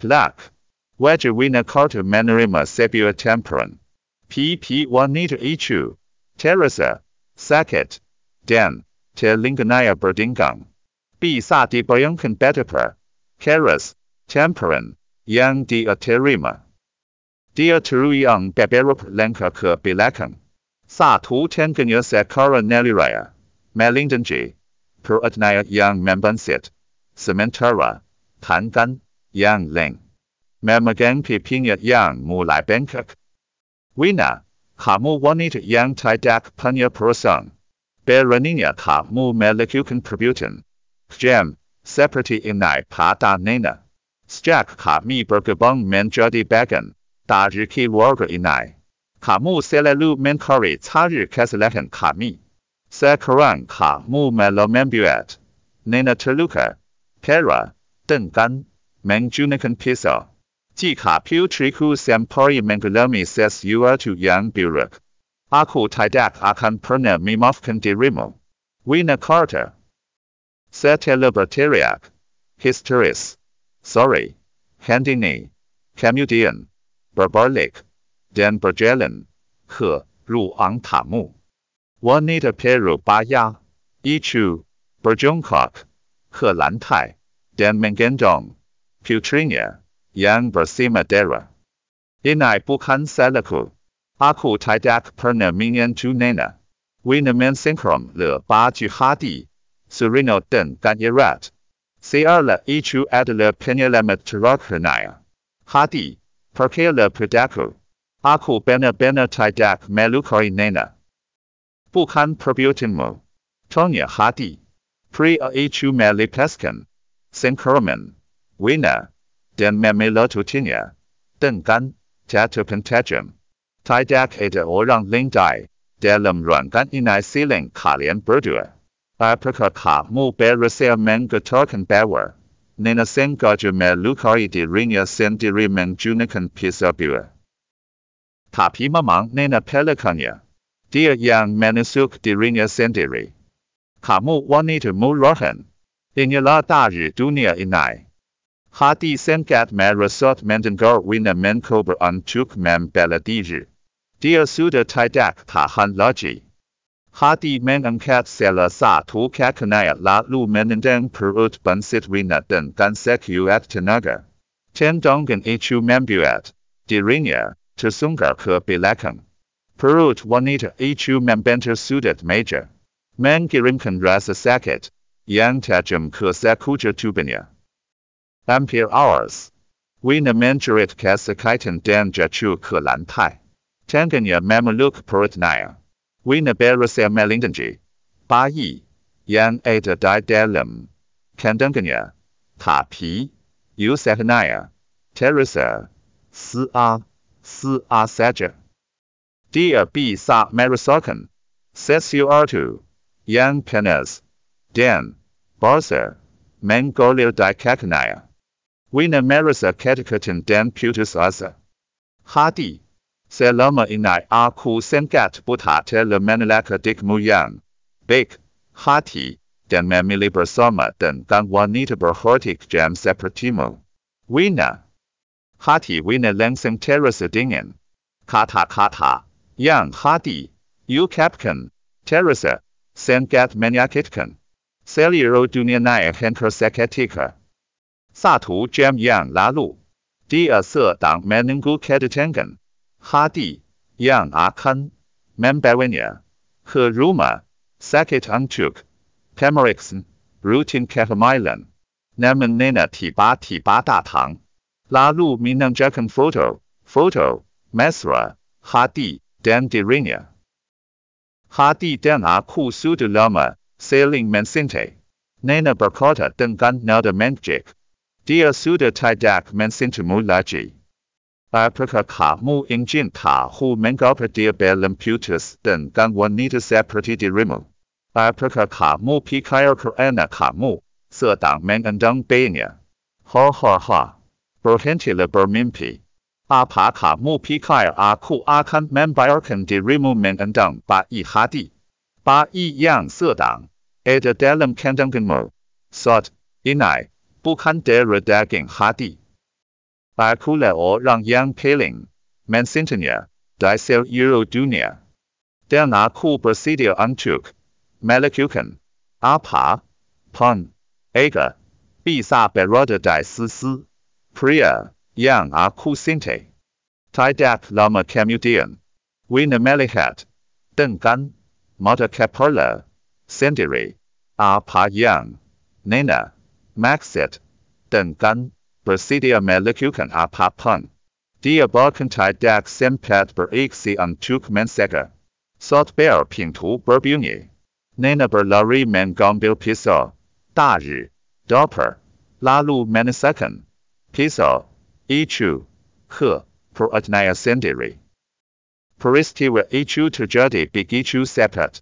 Black. Wina Carter Manorima Sebua Temperan. PP 1 Nita Ichu. Teresa. Saket. Dan. Te Linganaya Berdingang. B sa di Bayangkan Betapa. Keras. Temperan. Yang di Aterima. Dia Teruyang Beberup Lenka ke Bilakan. Sa tu Tenganya Sakara Neliraya. Melindanji. Per Adnaya Yang Membansit. Sementara. Tangan. Yang Ling. Memagang Pipinya Yang Mulai Bangkok. Wina. Kamu wanita yang Tai tidak punya perasaan. Beraninya kamu melakukan perbuatan. Jam, seperti ini pada Nena. Sejak kami bergabung menjadi bagian dari keluarga ini. Kamu selalu mencari cari kesalahan kami. Sekarang kamu malah membuat Nena terluka. Pera, dengan menggunakan pisau. Jika putriku sampai mengalami sesuatu yang buruk, aku tidak akan pernah memaafkan dirimu. Wina Carter. Setelah berteriak, histeris, sorry, Handini, kemudian, berbalik, dan berjalan, ke ruang tamu. Wanita Peru Baya, itu, berjongkok, ke lantai, dan menggendong, putrinya er, yang bersama Dara. Ini bukan salahku. Aku tidak pernah menyentuh Nena. Wina mensinkron le baju hati, Sereno dan Ganyarat. Searlah itu adalah penyelamat terakhirnya. Hati, percayalah padaku. Aku benar-benar tidak melukai Nena. Bukan perbuatanmu. Tonya hati. Pria itu melepaskan. Singkaraman. Wina dan memelotutinya, dengan tatapan tajam. Tidak ada orang ling dai, dalam ruangan inai siling kalian berdua. Apakah kamu berhasil menggetarkan bahwa Nena sengaja melukai dirinya sendiri menggunakan pisau buah. Tapi memang Nena Pelakanya, Dia yang menusuk dirinya sendiri. Kamu wanita murahan. Inilah dari dunia inai Hadi Sengat Marasot Mendengar Wina Menkober Untuk Membela Diri. Dia sudah tidak tahan lagi. Hadi mengangkat salah satu kakinya lalu menendang perut bansit Wina dengan sekuat tenaga. Tendangan itu membuat dirinya tersungkur ke belakang. Perut wanita itu membentur sudut meja. Mengirimkan rasa sakit yang tajam ke sekujur tubuhnya. Ampere hours. Wina menjerit kesakitan dan jatuh ke lantai. Tangannya memeluk perutnya. Wina berasa melindanji. Bayi yang ada di dalam kandungannya. Tapi, usahanya, Teresa, sa, sa saja. Dia bisa merasakan sesuatu yang panas dan basah mengalir di Wina merasa ketekatan dan putus asa. Hadi. Selama ini aku sangat buta le menolak dikmu yang baik, hati, dan memilih bersama dengan wanita berhotik jam sepertimu. Wina. Hati Wina langsung terasa dingin. Kata-kata yang Hadi ucapkan terasa sangat menyakitkan. Seluruh dunia naik hancur seketika. Satu jam yang lalu, dia sedang menunggu kedatangan Hadi yang akan membawanya ke rumah sakit untuk pemeriksan rutin kehamilan. Namun Nena tiba-tiba datang, lalu menunjukkan foto, foto, mesra, Hadi dan dirinya. Hadi dan aku suda lama Sailing mencintai. Nena berkata dengan nada mengjik. Dia suda tidak mencintamu lagi. Apakah kamu ingin ka hu mengapa dia belum putus dengan wanita seperti dirimu? Apakah kamu pikir karena kamu sedang mengandung bayinya? Ha ha ha. Berhentilah bermimpi. Apa kamu pikir aku akan membiarkan dirimu mengandung bayi hati? Bayi yang sedang ada dalam kandunganmu. Saat ini bukan dari daging Hadi. Akulah orang yang paling mencintinya di seluruh dunia. Dan aku bersedia untuk melakukan apa pun ega bisa berada di sisi pria yang aku cintai. Tidak lama kemudian, Wina melihat dengan mata kepala sendiri apa yang Nena maksud dengan bersedia melakukan apapun. Dia bahkan tidak sempat bereaksi untuk mensegah. Software pintu berbunyi. Nena berlari mengambil pisau, 大日 Doper, lalu menyelesaikan pisau itu ke perutnya sendiri. Peristiwa itu terjadi begitu cepat.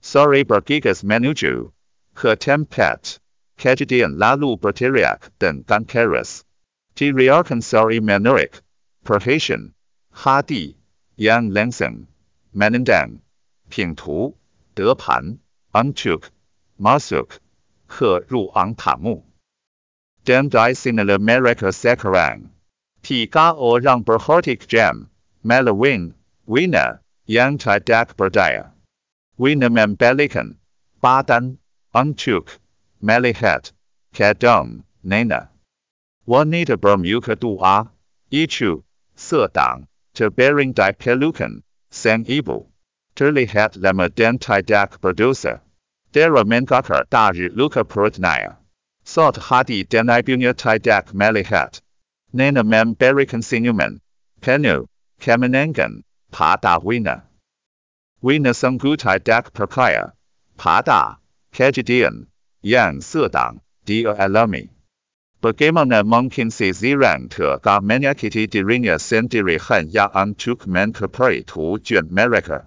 Sore bergegas menuju ke tempat kejadian lalu berteriak dengan keras. Teriakan sore menarik perhatian Hadi yang langsung menendang pintu depan untuk masuk ke ruang tamu. Dan di sinilah mereka sekarang. Tiga orang berhartik jam, melawan, Wina, yang tidak berdaya. Wina membalikan, badan, untuk, melihat, kedam, Nena. Wanita bermuka dua, ah. itu, sedang, terbaring di pelukan, sang ibu. Terlihat lama dan tidak berdosa. Dera Menkakar Dari Luka Perutnaya. Salt Hadi Den Ibunya Tidak Melihat. Nena Mem Berikan Sinuman. Penu, Kemenengan, Pada Wina. Wina Sanggu Tidak Perkaya. Pada, Kejadian, Yang Sedang, Dia Alami. Bagaimana mungkin si Zirang Tega menyakiti dirinya sendiri hanya untuk menkeperi tujuan mereka.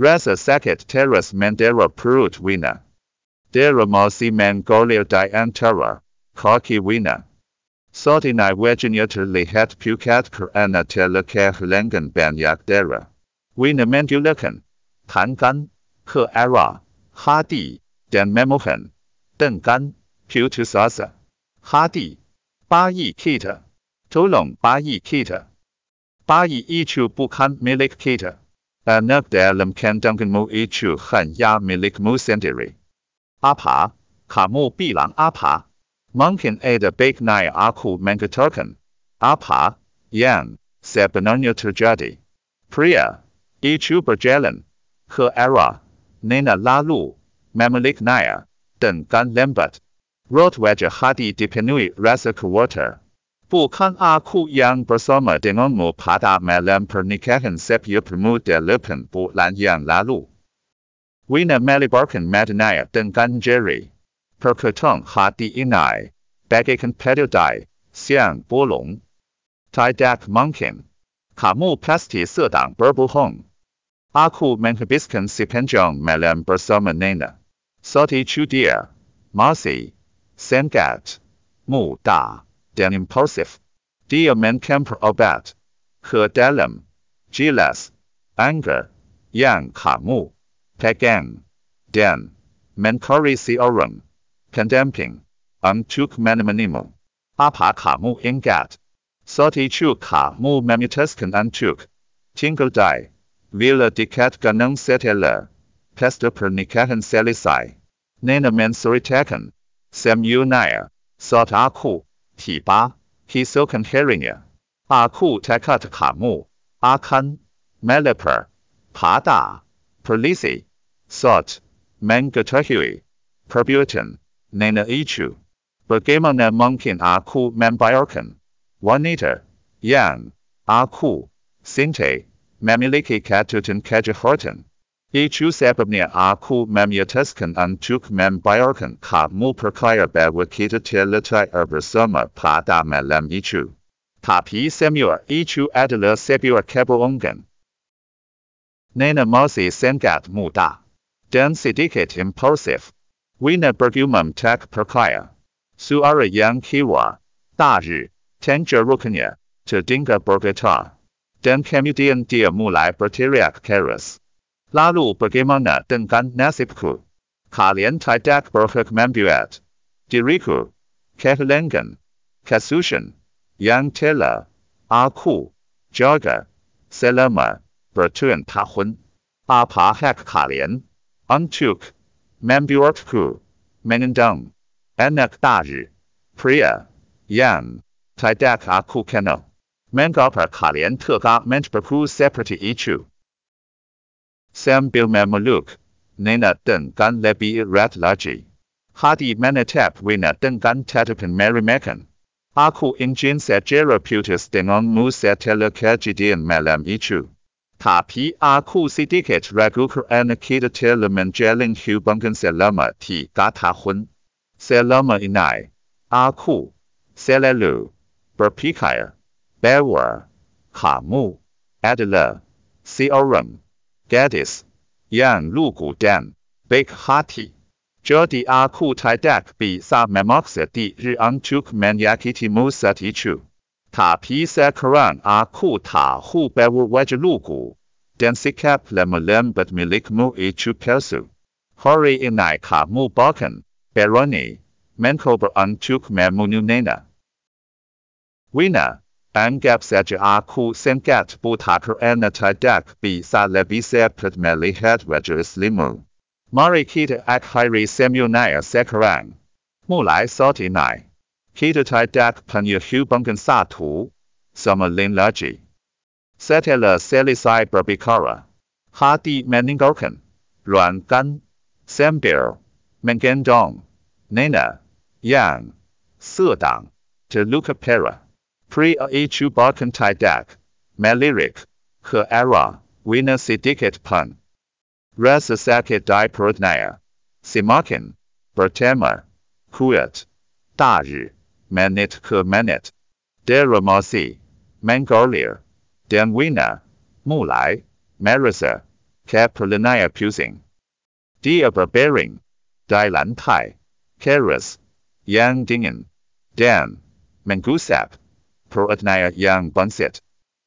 Rasa sakit teras mendera perut wina. Dera masih mengalir di kaki wina. Satinai wajahnya terlihat pucat karena telah kehilangan banyak darah. Wina menggunakan tangan ke arah Hadi dan memohon dengan putus asa. Hadi, bayi kita, tolong bayi kita. Bayi itu bukan milik kita. Anak dalam kandunganmu itu hanya milikmu sendiri. Apa? Kamu bilang apa? Mungkin ada baiknya aku mengatakan. Apa? Yang sebenarnya terjadi. Pria itu berjalan ke arah Nena lalu memiliknya dengan Lambert Rot wajah hati dipenuhi rasa khawatir. Bukan aku yang bersama denganmu pada malam pernikahan sepiapamu delapan bulan yang lalu. Wina melibarkan matanya dengan jari. Perkataan hati ini, bagaikan pedodai, siang bolong. Tidak mungkin. Kamu pasti sedang berbohong. Aku menghabiskan sepanjang malam bersama Nena. Saat itu dia, masih, sangat, muda dan impulsif. Dia mencamper obat dalam jelas anger yang kamu pegang dan mencari seorang pendamping untuk menemanimu. Apa kamu ingat? Saat itu kamu memutuskan untuk tinggal di villa dekat gunung setelah selesai. Nena menceritakan semuanya saat aku tiba, hisokan harinya. Aku tekad kamu akan. Melapor pada. Polisi saat mengetahui perbuatan Nena itu. Bagaimana mungkin aku membayarkan wanita yang aku. Cintai memiliki katutan kejahatan. Itu sebabnya aku memutuskan untuk membayarkan kamu perkara bahwa kita terletak bersama pada malam itu. Tapi semua itu adalah sebuah kebohongan. Nena masih sangat muda dan sedikit impulsif. Wina bergumam tak percaya. Suara yang kiwa, dari, tenjerukannya, terdengar bergetar. Dan kemudian dia mulai berteriak keras. Lalu bagaimana dengan nasibku? Kalian tidak berhak membuat diriku kehilangan kasusan yang telah 阿库 Jaga Selama Bertuan Tahun 阿帕 Hak 卡连 Antuk Membuatku Menendang Anak 大日 Priya Yang Tidak aku kenal Mengapa kalian telah mencobaku seperti itu? Sambil memeluk, Nena dengan lebih erat lagi. Hadi menetap Wina dengan tatapan meremehkan. Aku ingin segera putus denganmu setelah kejadian malam itu. Tapi aku sedikit ragu karena kita telah menjalin hubungan selama tiga tahun. Selama ini, aku selalu berpikir bahwa kamu adalah seorang gadis yang lugu dan baik hati. Jadi aku tidak bisa memaksa diri untuk menyakitimu saat itu. Tapi sekarang aku tahu bahwa wajah lugu dan sikap lemah lembat milikmu itu palsu. Hari ini kamu bahkan berani mencoba untuk membunuhnya. Wina, anggap saja aku sangat buta karena tidak bisa lebih cepat melihat wajah aslimu. Mari kita akhiri semuanya sekarang. Mulai saat ini, kita tidak punya hubungan satu. Sama lain lagi. Setelah selesai berbicara, Hadi meninggalkan ruangan sambil menggendong Nena. Yang. Sedang terluka parah. Pria itu bahkan tidak melirik ke arah Wina sedikit pun. Rasa sakit di perutnya semakin bertambah kuat dari menit ke menit. Darah masih mengalir dan Wina mulai merasa kepalanya pusing. Dia berbaring di lantai keras yang dingin dan mengusap perutnya yang bangsit.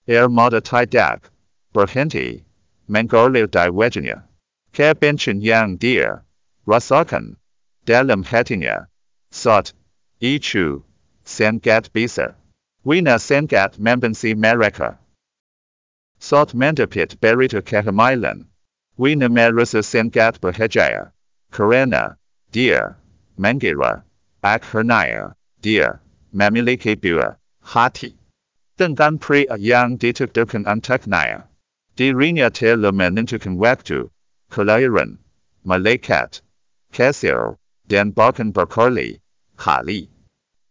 Air mata tidak berhenti mengalir di wajahnya. Kebencian yang dia rasakan dalam hatinya. Saat itu sangat bisa. Wina sangat membenci mereka. Sot mendapat berita kehamilan, Wina merasa sangat bahagia karena. Dia. Mengira akhirnya. Dia. Memiliki buah hati. Dengan pria yang ditakdirkan untuknya. Dirinya telah menentukan waktu, kelahiran, malaikat, kasir, dan bahkan berkali, kali.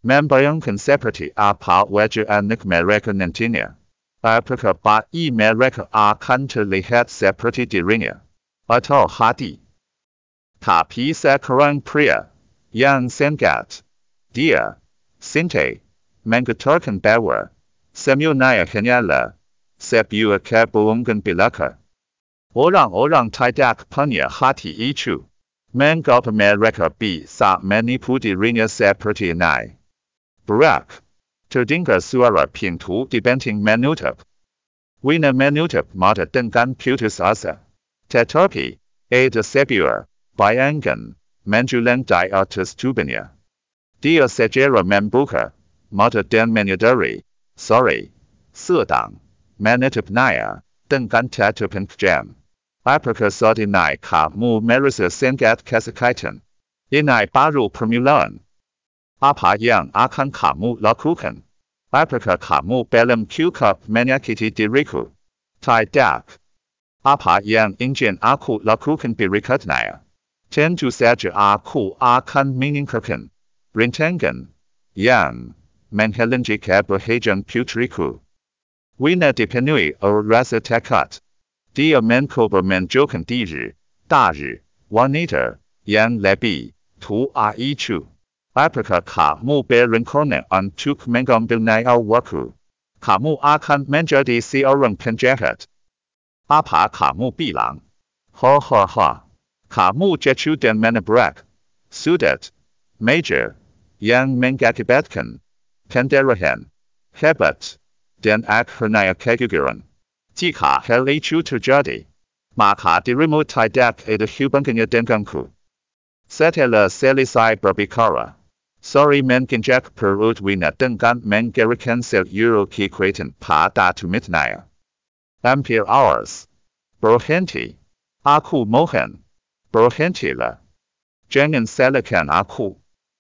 Membayangkan seperti apa wajah anak mereka nantinya. Apakah bayi mereka akan terlihat seperti dirinya? Atau Hadi? Tapi sekarang pria, yang sangat, dia, cintai, mengatakan bahwa semuanya hanyalah sebuah kebohongan belaka. Orang-orang tidak punya hati itu. Mengapa mereka bisa menipu dirinya seperti ini? Berak. Terdengar suara pintu dibanting menutup. Wina menutup mata dengan putus asa. Tetapi, ada sebuah bayangan menjulang di atas tubuhnya. Dia segera membuka mata dan menyadari, sorry, sedang menatapnya dengan tatapan kejam. Apakah saat ini kamu merasa sangat kesakitan? Ini baru permulaan. Apa yang akan kamu lakukan? (Aprika kamu belum cukup m a n i a k i t i diriku? Tidak. Apa yang i n j i n aku lakukan berikutnya? Tentu saja aku akan miningkukan rintangan yang menghalangi kebahagiaan putriku. Wina dipenuhi oleh rasa takut. Dia mencoba menjauhkan diri dari wanita yang lebih tua itu. Apakah kamu berencana untuk mengambilnya waktu? Kamu akan menjadi seorang penjahat. Apa kamu bilang? Ha ha ha. Kamu jatuh dan menabrak. Sudat. Major. Yang mengakibatkan Kandarahan, hebat, dan akhirnya keguguran. Tika Heli itu maka dirimu tidak ada hubungannya denganku. Setelah selesai berbicara, Sorry mengen jack perut wina dengan mengerikan sel euro kekuatan pada to. Ampere hours. Berhenti. Aku mohon. Berhentilah. Jangan salahkan aku.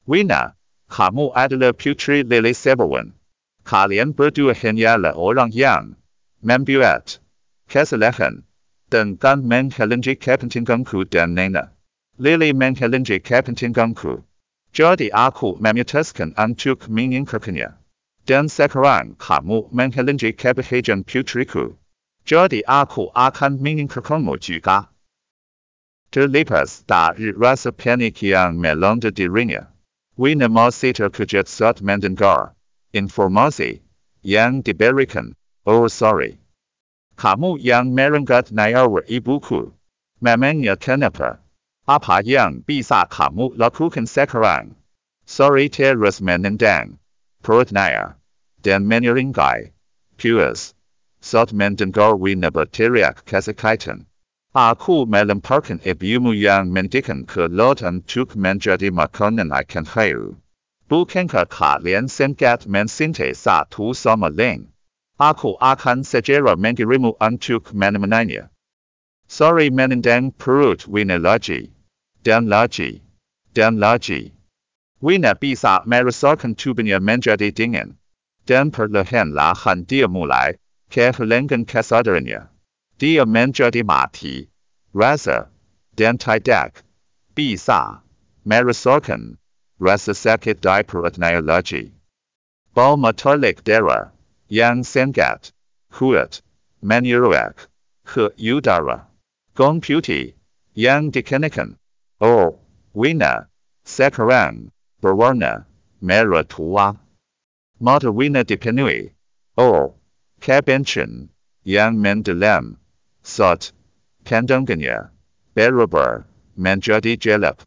Wina, kamu adalah putri Lily Seberwan. Kalian berdua hanyalah orang yang membuat kesalahan dengan menghalangi kepentinganku dan Nena. Lily menghalangi kepentinganku. Jadi aku memutuskan untuk menyingkirkannya. Dan sekarang kamu menghalangi kebahagiaan putriku. Jadi aku akan menyingkirkanmu juga. Terlepas dari rasa panik yang melanda. Wina masih terkejut saat mendengar informasi yang diberikan. Oh sorry. Kamu yang merenggut nyawa ibuku. Memangnya kenapa? Apa yang bisa kamu lakukan sekarang? Sorry terus menendang. Perutnya. Dan menyeringkai. Puas. Saat mendengar Wina berteriak kesakitan. Aku melemparkan ibumu yang mendikan ke laut untuk menjadi makanan ikan hiu. Bukankah kalian sangat mencintai satu sama lain? Aku akan segera mengirimu untuk menemannya. Sorry menendang perut Wina lagi. Dan lagi. Dan lagi. Wina bisa merasakan tubuhnya menjadi dingin. Dan perlahan-lahan dia mulai kehilangan kesadarannya. Dia menjadi mati. Rasa. Dan tidak. Bisa. Merasakan. Rasa sakit di perutnya lagi. Bal metalik darah. Yang sangat. Kuat. Menyuruh. Ke udara. Gong putih. Yang dikenakan. Oh. Wina. Sekarang. Berwarna. Merah tua. Mata Wina dipenuhi. Oh. Kebencian. Yang mendalam. Saat. Pandangannya. Berabar. Menjadi jelek.